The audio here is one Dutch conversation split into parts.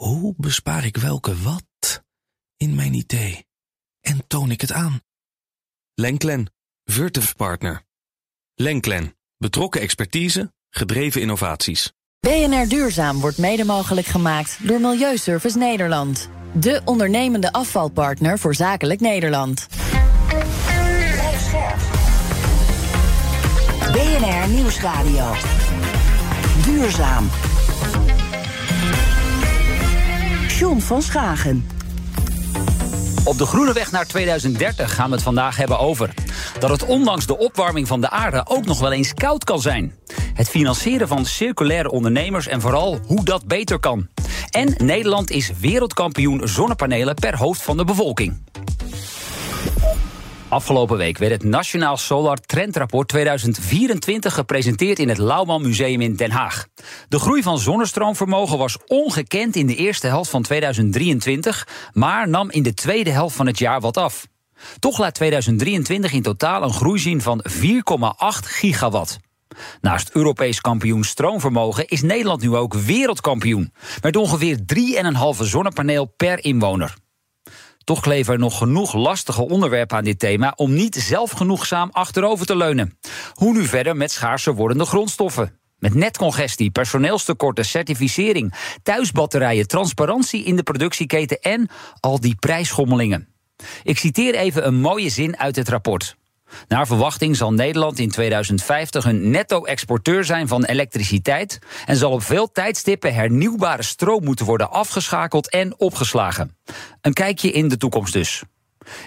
Hoe bespaar ik welke wat in mijn idee? En toon ik het aan? Lenklen, Virtuf Partner. Lenklen, betrokken expertise, gedreven innovaties. BNR Duurzaam wordt mede mogelijk gemaakt door Milieuservice Nederland. De ondernemende afvalpartner voor zakelijk Nederland. BNR Nieuwsradio. Duurzaam. John van Schagen. Op de groene weg naar 2030 gaan we het vandaag hebben over. Dat het ondanks de opwarming van de aarde ook nog wel eens koud kan zijn. Het financieren van circulaire ondernemers en vooral hoe dat beter kan. En Nederland is wereldkampioen zonnepanelen per hoofd van de bevolking. Afgelopen week werd het Nationaal Solar Trendrapport 2024 gepresenteerd in het Lauwman Museum in Den Haag. De groei van zonnestroomvermogen was ongekend in de eerste helft van 2023, maar nam in de tweede helft van het jaar wat af. Toch laat 2023 in totaal een groei zien van 4,8 gigawatt. Naast Europees kampioen stroomvermogen is Nederland nu ook wereldkampioen. Met ongeveer 3,5 zonnepaneel per inwoner. Toch kleven er nog genoeg lastige onderwerpen aan dit thema om niet zelfgenoegzaam achterover te leunen. Hoe nu verder met schaarser wordende grondstoffen? Met netcongestie, personeelstekorten, certificering, thuisbatterijen, transparantie in de productieketen en al die prijsschommelingen. Ik citeer even een mooie zin uit het rapport. Naar verwachting zal Nederland in 2050 een netto-exporteur zijn van elektriciteit en zal op veel tijdstippen hernieuwbare stroom moeten worden afgeschakeld en opgeslagen. Een kijkje in de toekomst dus.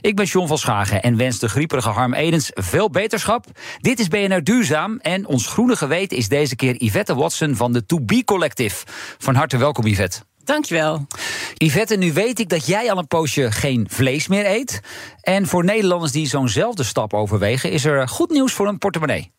Ik ben John van Schagen en wens de grieperige Harm Edens veel beterschap. Dit is BNR Duurzaam en ons groene geweten is deze keer Yvette Watson van de To Be Collective. Van harte welkom Yvette. Dankjewel. Yvette, nu weet ik dat jij al een poosje geen vlees meer eet. En voor Nederlanders die zo'nzelfde stap overwegen, is er goed nieuws voor een portemonnee.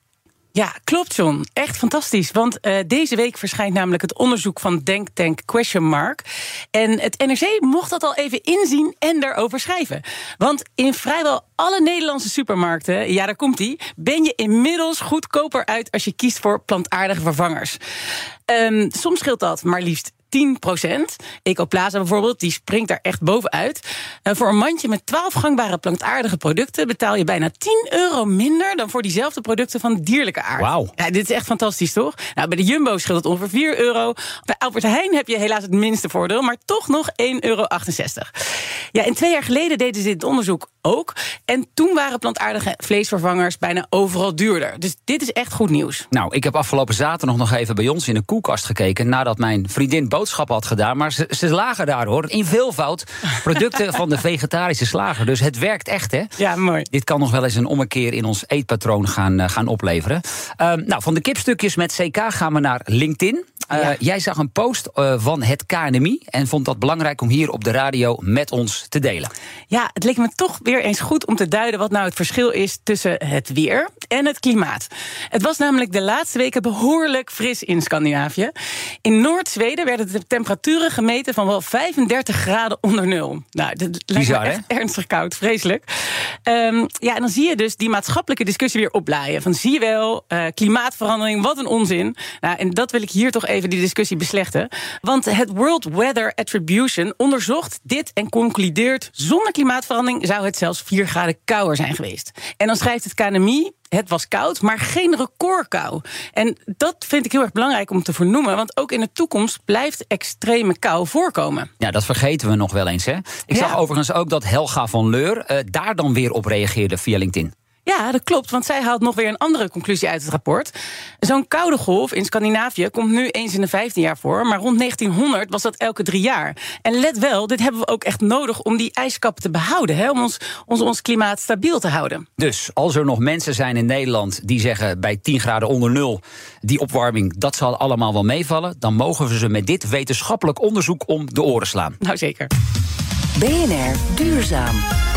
Ja, klopt John. Echt fantastisch. Want uh, deze week verschijnt namelijk het onderzoek van Denktank Question Mark. En het NRC mocht dat al even inzien en daarover schrijven. Want in vrijwel alle Nederlandse supermarkten, ja daar komt ie, ben je inmiddels goedkoper uit als je kiest voor plantaardige vervangers. Um, soms scheelt dat maar liefst 10% Ecoplaza bijvoorbeeld, die springt daar echt bovenuit. Uh, voor een mandje met 12 gangbare plantaardige producten betaal je bijna 10 euro minder dan voor diezelfde producten van dierlijke aard. Wauw. Ja, dit is echt fantastisch, toch? Nou, bij de Jumbo scheelt het ongeveer 4 euro. Bij Albert Heijn heb je helaas het minste voordeel, maar toch nog 1,68 euro. Ja, en twee jaar geleden deden ze dit onderzoek ook. En toen waren plantaardige vleesvervangers bijna overal duurder. Dus dit is echt goed nieuws. Nou, ik heb afgelopen zaterdag nog even bij ons in de koelkast gekeken... nadat mijn vriendin boodschappen had gedaan. Maar ze, ze lagen daar, hoor. In veelvoud producten van de vegetarische slager. Dus het werkt echt, hè? Ja, mooi. Dit kan nog wel eens een ommekeer in ons eetpatroon gaan, uh, gaan opleveren. Uh, nou, van de kipstukjes met CK gaan we naar LinkedIn. Uh, ja. Jij zag een post van het KNMI... en vond dat belangrijk om hier op de radio met ons te delen. Ja, het leek me toch weer eens goed om te duiden wat nou het verschil is tussen het weer en het klimaat. Het was namelijk de laatste weken behoorlijk fris in Scandinavië. In Noord-Zweden werden de temperaturen gemeten van wel 35 graden onder nul. Nou, dat lijkt me echt ernstig koud, vreselijk. Um, ja, en dan zie je dus die maatschappelijke discussie weer oplaaien. Van zie je wel, uh, klimaatverandering, wat een onzin. Nou, en dat wil ik hier toch even die discussie beslechten. Want het World Weather Attribution onderzocht dit en concludeert... zonder klimaatverandering zou het zelfs 4 graden kouder zijn geweest. En dan schrijft het KNMI het was koud, maar geen recordkou. En dat vind ik heel erg belangrijk om te vernoemen, want ook in de toekomst blijft extreme kou voorkomen. Ja, dat vergeten we nog wel eens. Hè? Ik ja. zag overigens ook dat Helga van Leur uh, daar dan weer op reageerde via LinkedIn. Ja, dat klopt, want zij haalt nog weer een andere conclusie uit het rapport. Zo'n koude golf in Scandinavië komt nu eens in de 15 jaar voor, maar rond 1900 was dat elke drie jaar. En let wel, dit hebben we ook echt nodig om die ijskappen te behouden, hè, om ons, ons, ons klimaat stabiel te houden. Dus als er nog mensen zijn in Nederland die zeggen bij 10 graden onder nul, die opwarming, dat zal allemaal wel meevallen, dan mogen we ze met dit wetenschappelijk onderzoek om de oren slaan. Nou zeker. BNR Duurzaam.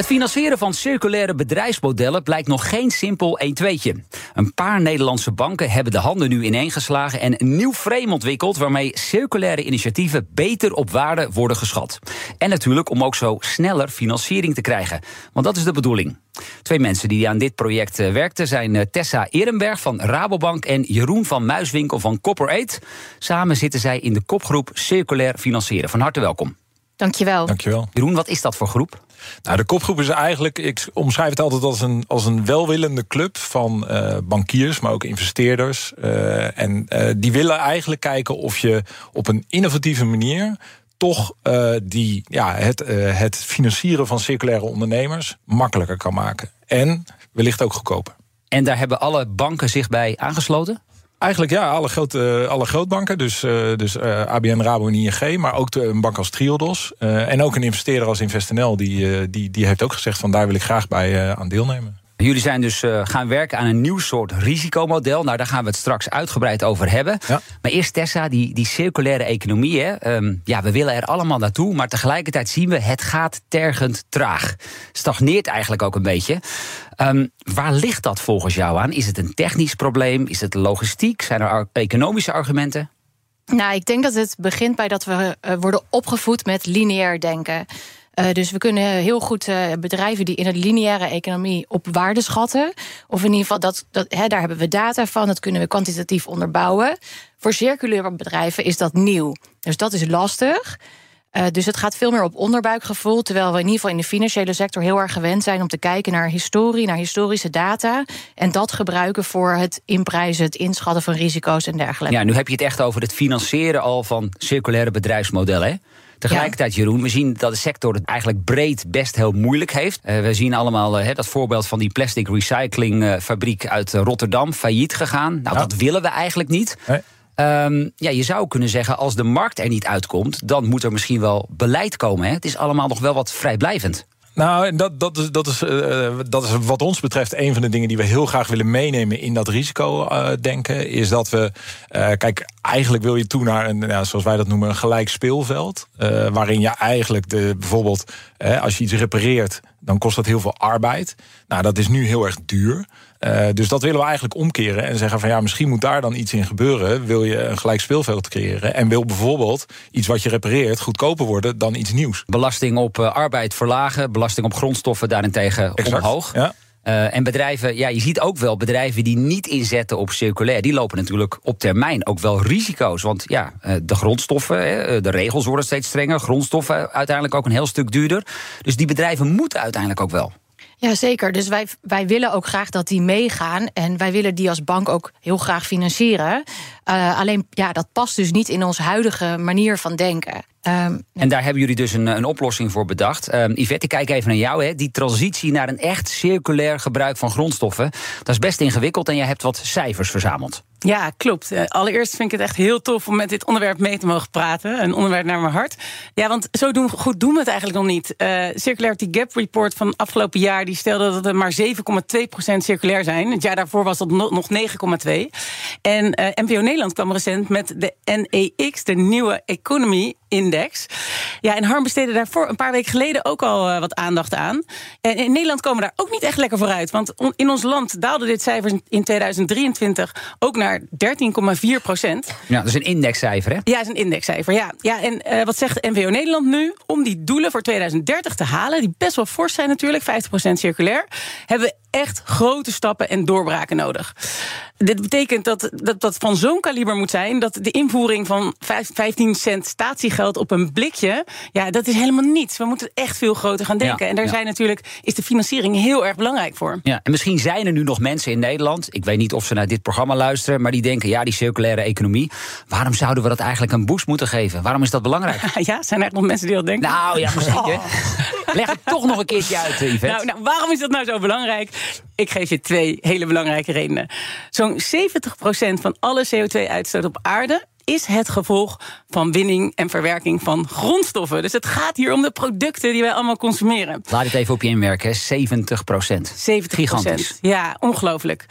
Het financieren van circulaire bedrijfsmodellen blijkt nog geen simpel 1-2'tje. Een paar Nederlandse banken hebben de handen nu ineengeslagen en een nieuw frame ontwikkeld waarmee circulaire initiatieven beter op waarde worden geschat. En natuurlijk om ook zo sneller financiering te krijgen. Want dat is de bedoeling. Twee mensen die aan dit project eh, werkten zijn eh, Tessa Ehrenberg van Rabobank en Jeroen van Muiswinkel van Copper 8. Samen zitten zij in de kopgroep Circulair Financieren. Van harte welkom. Dankjewel. Dankjewel. Jeroen, wat is dat voor groep? Nou, de kopgroep is eigenlijk, ik omschrijf het altijd als een, als een welwillende club van uh, bankiers, maar ook investeerders. Uh, en uh, die willen eigenlijk kijken of je op een innovatieve manier toch die, ja, het, het financieren van circulaire ondernemers makkelijker kan maken. En wellicht ook goedkoper. En daar hebben alle banken zich bij aangesloten? Eigenlijk ja, alle, grote, alle grootbanken. Dus, uh, dus ABN, Rabo en ING. Maar ook een bank als Triodos. en ook een investeerder als InvestNL. Die, die, die heeft ook gezegd van daar wil ik graag bij aan deelnemen. Jullie zijn dus uh, gaan werken aan een nieuw soort risicomodel. Nou, daar gaan we het straks uitgebreid over hebben. Ja. Maar eerst Tessa, die, die circulaire economie. Hè. Um, ja, we willen er allemaal naartoe, maar tegelijkertijd zien we... het gaat tergend traag. Stagneert eigenlijk ook een beetje. Um, waar ligt dat volgens jou aan? Is het een technisch probleem? Is het logistiek? Zijn er economische argumenten? Nou, ik denk dat het begint bij dat we uh, worden opgevoed met lineair denken. Uh, dus we kunnen heel goed uh, bedrijven die in de lineaire economie op waarde schatten. Of in ieder geval, dat, dat, hè, daar hebben we data van. Dat kunnen we kwantitatief onderbouwen. Voor circulaire bedrijven is dat nieuw. Dus dat is lastig. Uh, dus het gaat veel meer op onderbuikgevoel. Terwijl we in ieder geval in de financiële sector heel erg gewend zijn om te kijken naar historie, naar historische data. En dat gebruiken voor het inprijzen, het inschatten van risico's en dergelijke. Ja, nu heb je het echt over het financieren al van circulaire bedrijfsmodellen. Tegelijkertijd, Jeroen, we zien dat de sector het eigenlijk breed best heel moeilijk heeft. Uh, we zien allemaal uh, dat voorbeeld van die plastic recyclingfabriek uit Rotterdam failliet gegaan. Nou, ja. dat willen we eigenlijk niet. Nee. Um, ja, je zou kunnen zeggen, als de markt er niet uitkomt, dan moet er misschien wel beleid komen. Hè? Het is allemaal nog wel wat vrijblijvend. Nou, dat, dat, is, dat, is, uh, dat is wat ons betreft een van de dingen die we heel graag willen meenemen in dat risico-denken. Uh, is dat we, kijk, eigenlijk wil je toe naar een, zoals wij dat noemen, een gelijk speelveld. waarin je eigenlijk de, bijvoorbeeld, als je iets repareert, dan kost dat heel veel arbeid. Nou, dat is nu heel erg duur. Uh, dus dat willen we eigenlijk omkeren en zeggen van ja, misschien moet daar dan iets in gebeuren. Wil je een gelijk speelveld creëren en wil bijvoorbeeld iets wat je repareert goedkoper worden dan iets nieuws. Belasting op uh, arbeid verlagen, belasting op grondstoffen daarentegen exact, omhoog. Ja. Uh, en bedrijven, ja, je ziet ook wel bedrijven die niet inzetten op circulair, die lopen natuurlijk op termijn ook wel risico's. Want ja, de grondstoffen, de regels worden steeds strenger, grondstoffen uiteindelijk ook een heel stuk duurder. Dus die bedrijven moeten uiteindelijk ook wel. Ja, zeker. Dus wij, wij willen ook graag dat die meegaan. En wij willen die als bank ook heel graag financieren. Uh, alleen, ja, dat past dus niet in onze huidige manier van denken. Um, en daar hebben jullie dus een, een oplossing voor bedacht. Um, Yvette, ik kijk even naar jou. Hè. Die transitie naar een echt circulair gebruik van grondstoffen... dat is best ingewikkeld en jij hebt wat cijfers verzameld. Ja, klopt. Uh, allereerst vind ik het echt heel tof om met dit onderwerp mee te mogen praten. Een onderwerp naar mijn hart. Ja, want zo doen, goed doen we het eigenlijk nog niet. Uh, Circularity Gap Report van afgelopen jaar... die stelde dat er maar 7,2% circulair zijn. Het jaar daarvoor was dat nog 9,2. En uh, NPO Nederland kwam recent met de NEX, de nieuwe Economy Index. Ja, en Harm besteedde daarvoor een paar weken geleden ook al uh, wat aandacht aan. En in Nederland komen we daar ook niet echt lekker vooruit. Want in ons land daalde dit cijfer in 2023 ook naar 13,4 procent. Ja, dat is een indexcijfer, hè? Ja, dat is een indexcijfer, ja. ja en uh, wat zegt NVO Nederland nu? Om die doelen voor 2030 te halen, die best wel fors zijn natuurlijk, 50 procent circulair, hebben we echt grote stappen en doorbraken nodig. Dit betekent dat dat, dat van zo'n kaliber moet zijn dat de invoering van 15 cent statiegeld op een blikje, ja, dat is helemaal niets. We moeten echt veel groter gaan denken. Ja, en daar ja. zijn natuurlijk, is de financiering heel erg belangrijk voor. Ja, en misschien zijn er nu nog mensen in Nederland, ik weet niet of ze naar dit programma luisteren, maar die denken, ja, die circulaire economie, waarom zouden we dat eigenlijk een boost moeten geven? Waarom is dat belangrijk? ja, zijn er echt nog mensen die dat denken? Nou ja, misschien. Oh. Leg het toch nog een keertje uit, Yvette. Nou, nou, waarom is dat nou zo belangrijk? Ik geef je twee hele belangrijke redenen. Zo'n 70% van alle CO2-uitstoot op aarde is het gevolg van winning en verwerking van grondstoffen. Dus het gaat hier om de producten die wij allemaal consumeren. Laat het even op je inwerken, 70% 70 Gigantisch. Ja, ongelooflijk.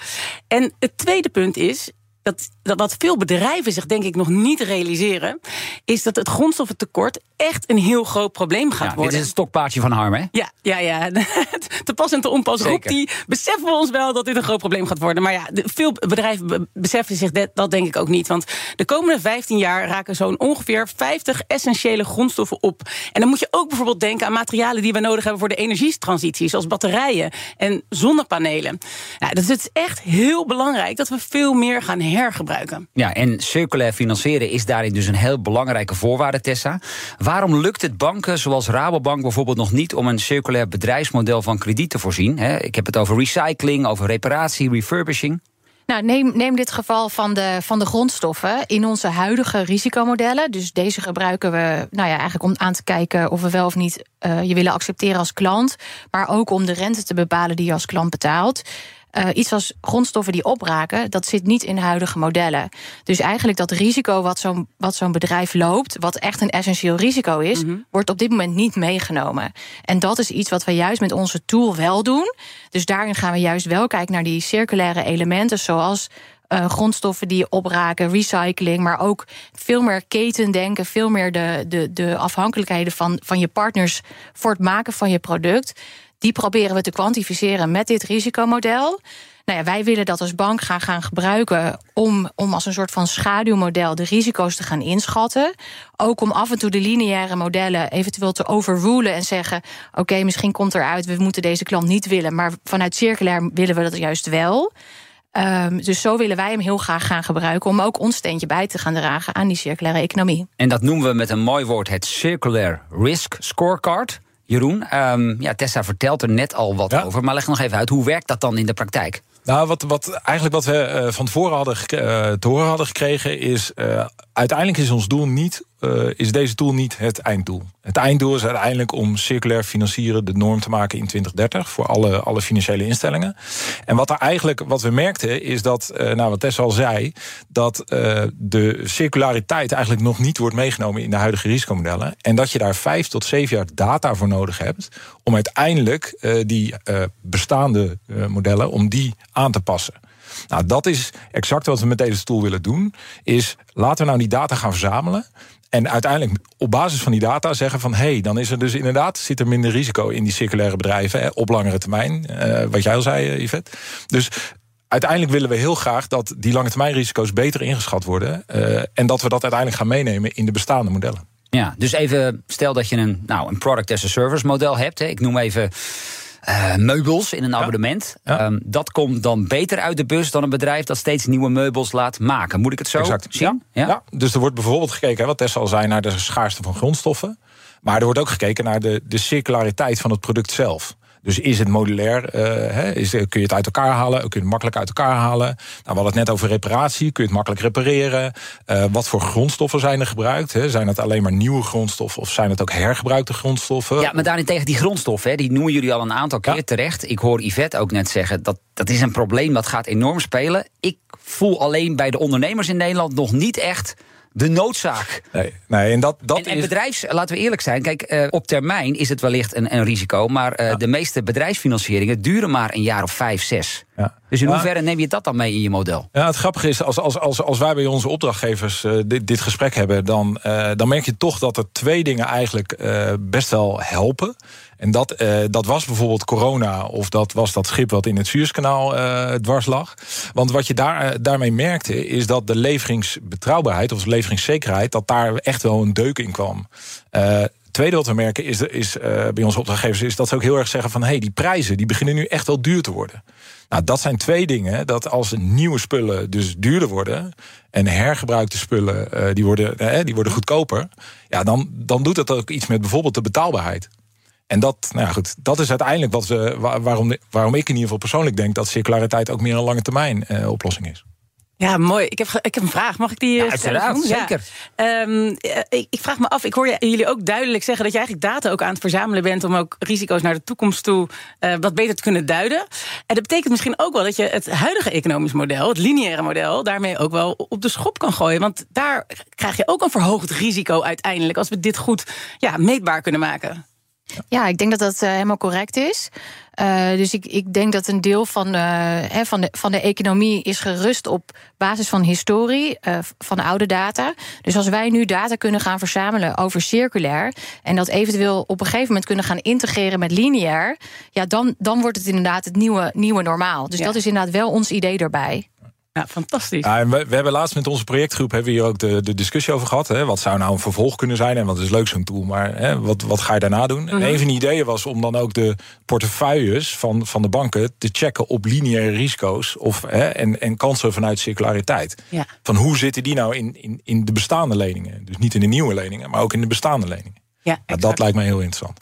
En het tweede punt is, dat, dat wat veel bedrijven zich denk ik nog niet realiseren, is dat het grondstoffentekort echt een heel groot probleem gaat Ja, worden. dit is het stokpaardje van Harm, hè? Ja, ja, ja. Te pas en te onpas roept die. Beseffen we ons wel dat dit een groot probleem gaat worden. Maar ja, veel bedrijven be- beseffen zich dat, dat denk ik ook niet. Want de komende 15 jaar raken zo'n ongeveer 50 essentiële grondstoffen op. En dan moet je ook bijvoorbeeld denken aan materialen die we nodig hebben voor de energietransitie. Zoals batterijen en zonnepanelen. Ja, dus het is echt heel belangrijk dat we veel meer gaan hergebruiken. Ja, en circulair financieren is daarin dus een heel belangrijke voorwaarde, Tessa. Waarom lukt het banken zoals Rabobank bijvoorbeeld nog niet om een circulair bedrijfsmodel van krediet te voorzien? Hè? Ik heb het over recycling, over reparatie, refurbishing. Nou, neem, neem dit geval van de, van de grondstoffen. In onze huidige risicomodellen, dus deze gebruiken we nou ja, eigenlijk om aan te kijken of we wel of niet eh, je willen accepteren als klant. Maar ook om de rente te bepalen die je als klant betaalt. Eh, iets als grondstoffen die opraken, dat zit niet in huidige modellen. Dus eigenlijk dat risico wat zo'n wat zo'n bedrijf loopt, wat echt een essentieel risico is, wordt op dit moment niet meegenomen. En dat is iets wat we juist met onze tool wel doen. Dus daarin gaan we juist wel kijken naar die circulaire elementen, zoals eh, grondstoffen die opraken, recycling, maar ook veel meer ketendenken, veel meer de, de, de afhankelijkheden van, van je partners voor het maken van je product. Die proberen we te kwantificeren met dit risicomodel. Nou ja, wij willen dat als bank gaan, gaan gebruiken om, om als een soort van schaduwmodel de risico's te gaan inschatten. Ook om af en toe de lineaire modellen eventueel te overrulen en zeggen: oké, misschien komt eruit, we moeten deze klant niet willen, maar vanuit circulair willen we dat juist wel. Ehm, dus zo willen wij hem heel graag gaan gebruiken om ook ons steentje bij te gaan dragen aan die circulaire economie. En dat noemen we met een mooi woord het Circular Risk Scorecard. Jeroen, ehm, ja, Tessa vertelt er net al wat Ja. over, maar leg nog even uit, hoe werkt dat dan in de praktijk? Nou, wat, wat, eigenlijk wat we eh, van tevoren hadden eh, te horen hadden gekregen is... eh, uiteindelijk is ons doel niet, is deze tool niet het einddoel. Het einddoel is uiteindelijk om circulair financieren de norm te maken in 2030... voor alle, alle financiële instellingen. En wat er eigenlijk, wat we merkten, is dat, nou wat Tess al zei... dat de circulariteit eigenlijk nog niet wordt meegenomen in de huidige risicomodellen. En dat je daar vijf tot zeven jaar data voor nodig hebt... om uiteindelijk die bestaande modellen, om die aan te passen. Nou, dat is exact wat we met deze tool willen doen. Is laten we nou die data gaan verzamelen. En uiteindelijk op basis van die data zeggen van... hé, hey, dan is er dus inderdaad zit er minder risico in die circulaire bedrijven... Op langere termijn, eh, wat jij al zei, eh, Yvette. Dus uiteindelijk willen we heel graag dat die lange termijn risico's beter ingeschat worden... eh, en dat we dat uiteindelijk gaan meenemen in de bestaande modellen. Ja, dus even stel dat je een, nou, een product as a service model hebt. Hè. Ik noem even eh, meubels in een abonnement. Ja. Ehm, dat komt dan beter uit de bus dan een bedrijf dat steeds nieuwe meubels laat maken. Moet ik het zo Exact. zien? Ja. dus er wordt bijvoorbeeld gekeken, wat Tessa al zei, naar de schaarste van grondstoffen. Maar er wordt ook gekeken naar de, de circulariteit van het product zelf. Dus is het modulair? eh, hè, is, kun je het uit elkaar halen? Kun je het makkelijk uit elkaar halen? Nou, we hadden het net over reparatie. Kun je het makkelijk repareren? Eh, wat voor grondstoffen zijn er gebruikt? Hè? Zijn het alleen maar nieuwe grondstoffen of zijn het ook hergebruikte grondstoffen? Ja, maar daarentegen die grondstoffen, hè, die noemen jullie al een aantal keer Ja. terecht. Ik hoor Yvette ook net zeggen, dat, dat is een probleem dat gaat enorm spelen. Ik voel alleen bij de ondernemers in Nederland nog niet echt de noodzaak. Nee, nee en dat, dat en, en is. bedrijfs, laten we eerlijk zijn, kijk, eh, op termijn is het wellicht een, een risico, maar eh, de meeste bedrijfsfinancieringen duren maar een jaar of vijf, zes. Ja. Dus in hoeverre neem je dat dan mee in je model? Ja, het grappige is, als, als, als, als wij bij onze opdrachtgevers eh, dit, dit gesprek hebben, dan, eh, dan merk je toch dat er twee dingen eigenlijk eh, best wel helpen. En dat, dat was bijvoorbeeld corona, of dat was dat schip wat in het Suezkanaal eh, dwars lag. Want wat je daar, daarmee merkte, is dat de leveringsbetrouwbaarheid of de leveringszekerheid, dat daar echt wel een deuk in kwam. Tweede wat we merken is, is eh, bij onze opdrachtgevers is dat ze ook heel erg zeggen van hé, hey, die prijzen die beginnen nu echt wel duur te worden. Nou, dat zijn twee dingen. Dat als nieuwe spullen dus duurder worden en hergebruikte spullen eh, die, worden, eh, die worden goedkoper, ja, dan, dan doet dat ook iets met bijvoorbeeld de betaalbaarheid. En dat, nou goed, dat is uiteindelijk wat we, wa- waarom, waarom ik in ieder geval persoonlijk denk dat circulariteit ook meer een lange termijn oplossing is. Ja, mooi. Ik heb, ik heb een vraag. Mag ik die eh, Ja, stellen? uiteraard, Ja. zeker. Ehm, eh, ik, ik vraag me af, ik hoor jullie ook duidelijk zeggen dat je eigenlijk data ook aan het verzamelen bent om ook risico's naar de toekomst toe eh, wat beter te kunnen duiden. En dat betekent misschien ook wel dat je het huidige economisch model, het lineaire model, daarmee ook wel op de schop kan gooien. Want daar krijg je ook een verhoogd risico uiteindelijk als we dit goed ja, meetbaar kunnen maken. Ja, ik denk dat dat uh, helemaal correct is. Uh, dus ik, ik denk dat een deel van, uh, van, de, van de economie is gerust op basis van historie, van oude data. Dus als wij nu data kunnen gaan verzamelen over circulair en dat eventueel op een gegeven moment kunnen gaan integreren met lineair, ja, dan, dan wordt het inderdaad het nieuwe, nieuwe normaal. Dus dat is inderdaad wel ons idee daarbij. Ja, fantastisch. Ja, we, we, hebben laatst met onze projectgroep hebben we hier ook de, de discussie over gehad. Hè. Wat zou nou een vervolg kunnen zijn en wat is leuk zo'n tool, maar hè, wat, wat ga je daarna doen? En mhm. een van de ideeën was om dan ook de portefeuilles van, van de banken te checken op lineaire risico's of, hè, en, en kansen vanuit circulariteit. Ja. Van hoe zitten die nou in, in, in de bestaande leningen? Dus niet in de nieuwe leningen, maar ook in de bestaande leningen. Ja, nou, dat lijkt mij heel interessant.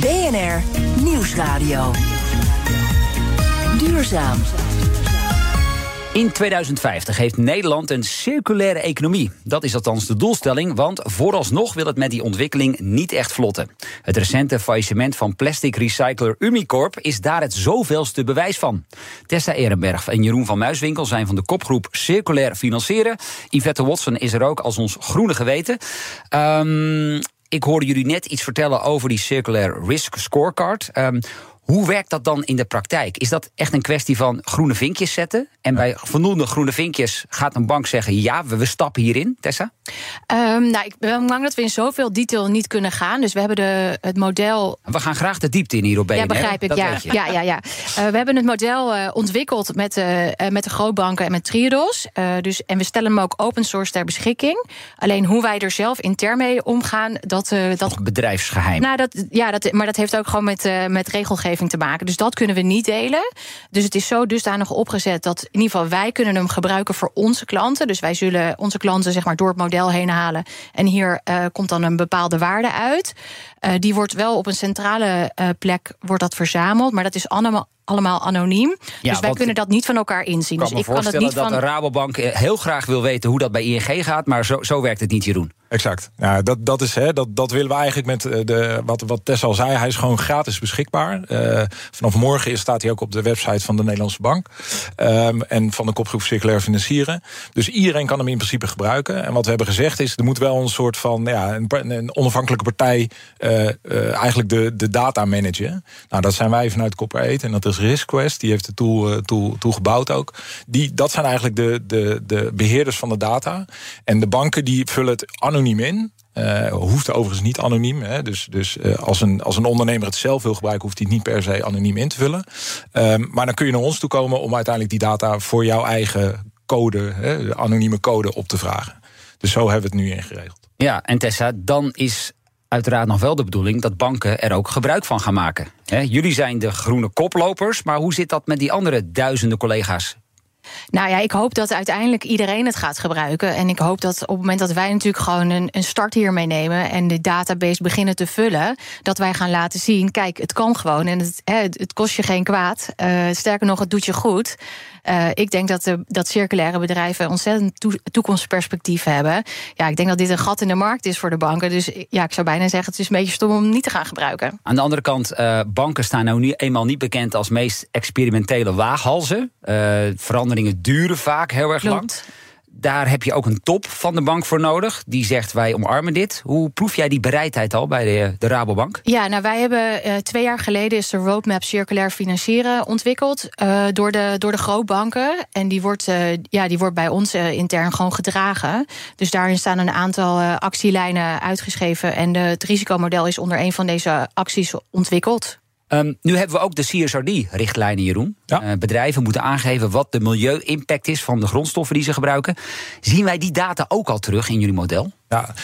BNR Nieuwsradio. Duurzaam. In 2050 heeft Nederland een circulaire economie. Dat is althans de doelstelling, want vooralsnog wil het met die ontwikkeling niet echt vlotten. Het recente faillissement van plastic recycler Umicorp is daar het zoveelste bewijs van. Tessa Ehrenberg en Jeroen van Muiswinkel zijn van de kopgroep Circulair Financieren. Yvette Watson is er ook als ons groene geweten. Um, ik hoorde jullie net iets vertellen over die Circular Risk Scorecard. Um, hoe werkt dat dan in de praktijk? Is dat echt een kwestie van groene vinkjes zetten? En bij voldoende groene vinkjes gaat een bank zeggen: ja, we, we stappen hierin, Tessa? Um, nou, ik ben bang dat we in zoveel detail niet kunnen gaan. Dus we hebben de, het model. We gaan graag de diepte in hier op Ja, begrijp ik. Ja, ja, ja, ja. Uh, we hebben het model uh, ontwikkeld met, uh, met de grootbanken en met Triodos. dus, en we stellen hem ook open source ter beschikking. Alleen hoe wij er zelf intern mee omgaan, dat. dat Nog bedrijfsgeheim. Nou, dat, ja, dat, maar dat heeft ook gewoon met, met regelgeving te maken. Dus dat kunnen we niet delen. Dus het is zo dusdanig opgezet dat in ieder geval wij kunnen hem gebruiken voor onze klanten. Dus wij zullen onze klanten zeg maar door het model heen halen. En hier uh, komt dan een bepaalde waarde uit. Uh, die wordt wel op een centrale uh, plek wordt dat verzameld. Maar dat is allemaal allemaal anoniem. Ja, dus wij kunnen dat niet van elkaar inzien. Kan dus ik kan het niet dat van... de Rabobank heel graag wil weten hoe dat bij ING gaat, maar zo, zo werkt het niet, Jeroen. Exact. Ja, dat, dat, is, hè, dat, dat willen we eigenlijk met eh, de, wat, wat Tess al zei. Hij is gewoon gratis beschikbaar. Uh, vanaf morgen staat hij ook op de website van de Nederlandse Bank. Um, en van de kopgroep Circulair Financieren. Dus iedereen kan hem in principe gebruiken. En wat we hebben gezegd is, er moet wel een soort van ja, een, onafhankelijke partij uh, eigenlijk de, de data managen. Nou, dat zijn wij vanuit Copper en dat is RiskQuest. Die heeft de tool, tool, tool gebouwd ook. Die, dat zijn eigenlijk de, de, de beheerders van de data. En de banken die vullen het anoniem anoniem in. Uh, hoeft overigens niet anoniem. Hè. Dus, dus uh, als, een, als een ondernemer het zelf wil gebruiken, hoeft hij niet per se anoniem in te vullen. Um, maar dan kun je naar ons toe komen om uiteindelijk die data voor jouw eigen code, hè, anonieme code, op te vragen. Dus zo hebben we het nu ingeregeld. Ja, en Tessa, dan is uiteraard nog wel de bedoeling dat banken er ook gebruik van gaan maken. jullie zijn de groene koplopers, maar hoe zit dat met die andere duizenden collega's nou ja, ik hoop dat uiteindelijk iedereen het gaat gebruiken. En ik hoop dat op het moment dat wij natuurlijk gewoon een, een start hiermee nemen en de database beginnen te vullen, dat wij gaan laten zien: kijk, het kan gewoon en het, het kost je geen kwaad. Uh, sterker nog, het doet je goed. Uh, ik denk dat, de, dat circulaire bedrijven ontzettend toekomstperspectief hebben. Ja, ik denk dat dit een gat in de markt is voor de banken. Dus ja, ik zou bijna zeggen: het is een beetje stom om niet te gaan gebruiken. Aan de andere kant, uh, banken staan nou nu eenmaal niet bekend als meest experimentele waaghalzen. veranderen veranderingen duren vaak heel erg lang. Daar heb je ook een top van de bank voor nodig. Die zegt wij omarmen dit. Hoe proef jij die bereidheid al bij de, de Rabobank? Ja, nou wij hebben uh, twee jaar geleden is de roadmap circulair financieren ontwikkeld uh, door, de, door de grootbanken. En die wordt, uh, ja, die wordt bij ons intern gewoon gedragen. Dus daarin staan een aantal actielijnen uitgeschreven. En de, het risicomodel is onder een van deze acties ontwikkeld. Um, nu hebben we ook de CSRD-richtlijnen, Jeroen. Ja. Uh, bedrijven moeten aangeven wat de milieu-impact is van de grondstoffen die ze gebruiken. Zien wij die data ook al terug in jullie model? Ja,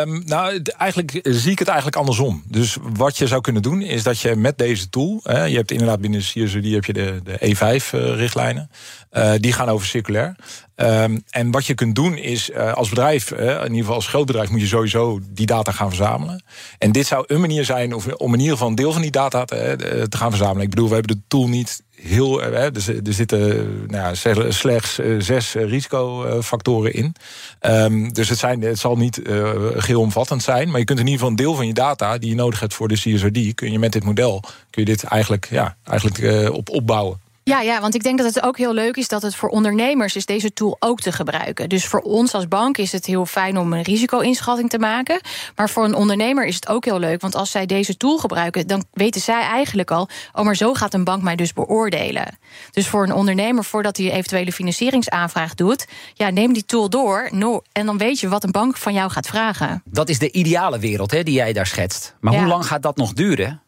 um, nou, eigenlijk zie ik het eigenlijk andersom. Dus wat je zou kunnen doen, is dat je met deze tool... Hè, je hebt inderdaad binnen CSRD heb je de, de E5-richtlijnen. Uh, die gaan over circulair. Um, en wat je kunt doen is, uh, als bedrijf, uh, in ieder geval als groot bedrijf... moet je sowieso die data gaan verzamelen. En dit zou een manier zijn of, om in ieder geval een deel van die data te, gaan verzamelen. Ik bedoel, we hebben de tool niet heel. Er, zitten nou ja, slechts zes risicofactoren in. Um, dus het, zijn, het zal niet uh, geelomvattend zijn. Maar je kunt in ieder geval een deel van je data die je nodig hebt voor de CSRD. kun je met dit model kun je dit eigenlijk, ja, eigenlijk op opbouwen. Ja, ja, want ik denk dat het ook heel leuk is dat het voor ondernemers is deze tool ook te gebruiken. Dus voor ons als bank is het heel fijn om een risico-inschatting te maken. Maar voor een ondernemer is het ook heel leuk. Want als zij deze tool gebruiken, dan weten zij eigenlijk al: oh, maar zo gaat een bank mij dus beoordelen. Dus voor een ondernemer, voordat hij eventuele financieringsaanvraag doet, ja, neem die tool door. No, en dan weet je wat een bank van jou gaat vragen. Dat is de ideale wereld hè, die jij daar schetst. Maar Ja. hoe lang gaat dat nog duren?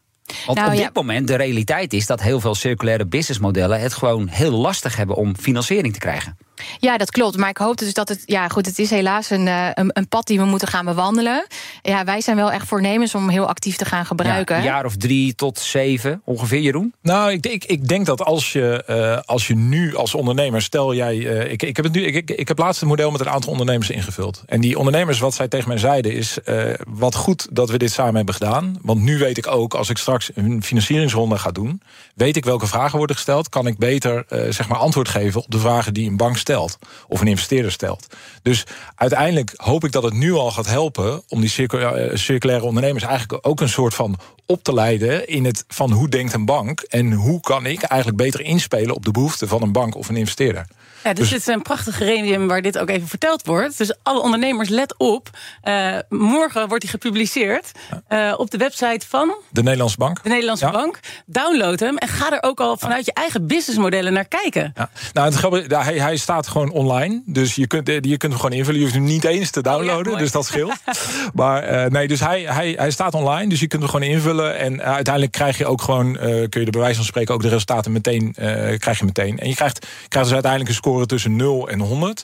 Want Nou, op ja. dit moment, de realiteit is dat heel veel circulaire businessmodellen het gewoon heel lastig hebben om financiering te krijgen. Ja, dat klopt. Maar ik hoop dus dat het. Ja, goed, het is helaas een, eh, een, een pad die we moeten gaan bewandelen. Ja, wij zijn wel echt voornemens om heel actief te gaan gebruiken. Ja, een jaar of drie tot zeven ongeveer, Jeroen. Nou, ik, ik, ik denk dat als je, eh, als je nu als ondernemer, stel jij, eh, ik, ik heb het nu, ik, ik, ik heb laatst een model met een aantal ondernemers ingevuld. En die ondernemers, wat zij tegen mij zeiden, is eh, wat goed dat we dit samen hebben gedaan. Want nu weet ik ook, als ik straks een financieringsronde ga doen, weet ik welke vragen worden gesteld. Kan ik beter eh, zeg maar antwoord geven op de vragen die een bank stelt of een investeerder stelt. Dus uiteindelijk hoop ik dat het nu al gaat helpen om die circu- eh, circulaire ondernemers eigenlijk ook een soort van op te leiden in het van hoe denkt een bank en hoe kan ik eigenlijk beter inspelen op de behoeften van een bank of een investeerder. Ja, dus, dit is een prachtig gremium waar dit ook even verteld wordt. Dus alle ondernemers, let op. Eh, morgen wordt die gepubliceerd eh, op de website van De Nederlandse bank. de Nederlandse Ja. Bank. Download hem en ga er ook al vanuit je eigen businessmodellen naar kijken. Ja. Nou, het grappige, hij, hij staat gewoon online. Dus je kunt, eh, je kunt hem gewoon invullen. Je hoeft hem niet eens te downloaden. mooi. dus dat scheelt. maar nee, dus hij, hij, hij staat online. Dus je kunt hem gewoon invullen. En uiteindelijk krijg je ook gewoon, kun je er bij wijze van spreken ook de resultaten meteen, krijg je meteen. En je krijgt, krijgt dus uiteindelijk een score tussen 0 en 100.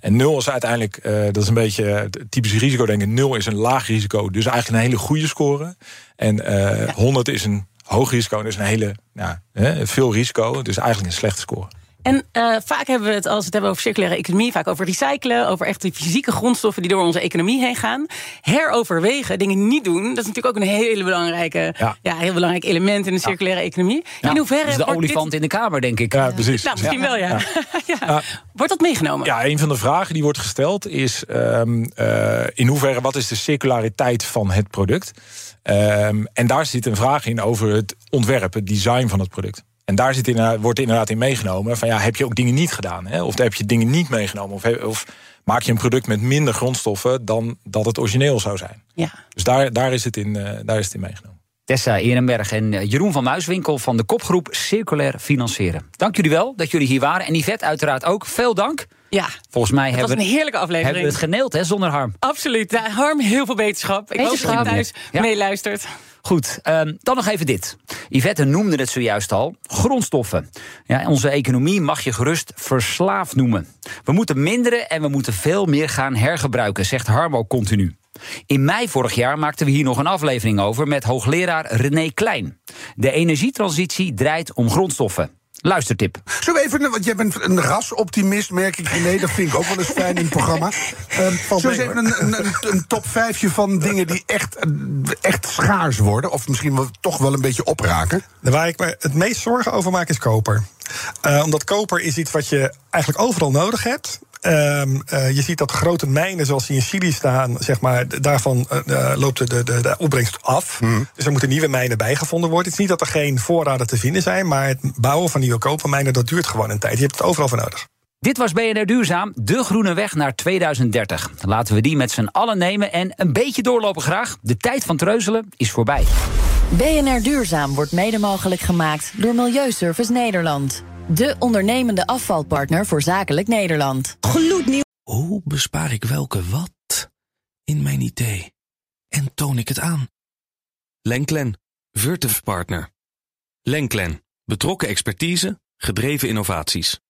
En 0 is uiteindelijk, eh, dat is een beetje het typische risico denken. 0 is een laag risico, dus eigenlijk een hele goede score. En eh 100 is een hoog risico, dus een hele, ja, hè, veel risico. Dus eigenlijk een slechte score. En eh, vaak hebben we het, als we het hebben over circulaire economie, vaak over recyclen, over echt die fysieke grondstoffen die door onze economie heen gaan. Heroverwegen, dingen niet doen, dat is natuurlijk ook een hele belangrijke, ja. Ja. heel belangrijk element in de circulaire economie. in hoeverre dat is de dit- olifant in de kamer, denk ik. Ja, precies. Nou, misschien Ja. wel, ja. ja. Wordt dat meegenomen? Ja, een van de vragen die wordt gesteld is: ehm, eh, in hoeverre wat is de circulariteit van het product? Ehm, en daar zit een vraag in over het ontwerp, het design van het product. En daar zit inderdaad, wordt inderdaad in meegenomen van ja, heb je ook dingen niet gedaan? Hè? Of heb je dingen niet meegenomen? Of, of maak je een product met minder grondstoffen dan dat het origineel zou zijn? Ja. Dus daar, daar, is, het in, eh, daar is het in meegenomen. Tessa Ehrenberg en eh, Jeroen van Muiswinkel van de kopgroep Circulair Financieren. Dank jullie wel dat jullie hier waren. En Yvette uiteraard ook. Veel dank. Ja, Volgens mij het was hebben, een heerlijke hebben we aflevering. het geneeld hè, zonder harm. Absoluut. Ja, Harm, heel veel beterschap. Ik hoop dat Wetenschap. je thuis Ja. meeluistert. Goed, ehm, dan nog even dit. Yvette noemde het zojuist al. Grondstoffen. Ja, onze economie mag je gerust verslaafd noemen. We moeten minderen en we moeten veel meer gaan hergebruiken, zegt Harmo continu. In mei vorig jaar maakten we hier nog een aflevering over met hoogleraar René Klein. De energietransitie draait om grondstoffen. Luistertip. Zullen we even, want jij bent een rasoptimist, merk ik. Nee, dat vind ik ook wel eens fijn in het programma. Ehm zullen we eens even een, een, een, een top vijfje van dingen die echt, echt schaars worden? Of misschien wel, toch wel een beetje opraken? Waar ik me het meest zorgen over maak is koper. Eh, omdat koper is iets wat je eigenlijk overal nodig hebt. Ehm, eh, je ziet dat grote mijnen zoals die in Chili staan, zeg maar, daarvan eh, eh, loopt de, de, de, de opbrengst af. Dus er moeten nieuwe mijnen bijgevonden worden. Het is niet dat er geen voorraden te vinden zijn, maar het bouwen van nieuwe kopermijnen dat duurt gewoon een tijd. Je hebt het overal voor nodig. Dit was BNR Duurzaam, de groene weg naar 2030. Laten we die met z'n allen nemen en een beetje doorlopen graag. De tijd van treuzelen is voorbij. BNR Duurzaam wordt mede mogelijk gemaakt door Milieuservice Nederland. De ondernemende afvalpartner voor zakelijk Nederland. Gloednieuw. Hoe bespaar ik welke wat in mijn idee? En toon ik het aan? Lenklen, Virtuf Partner. Lenklen, betrokken expertise, gedreven innovaties.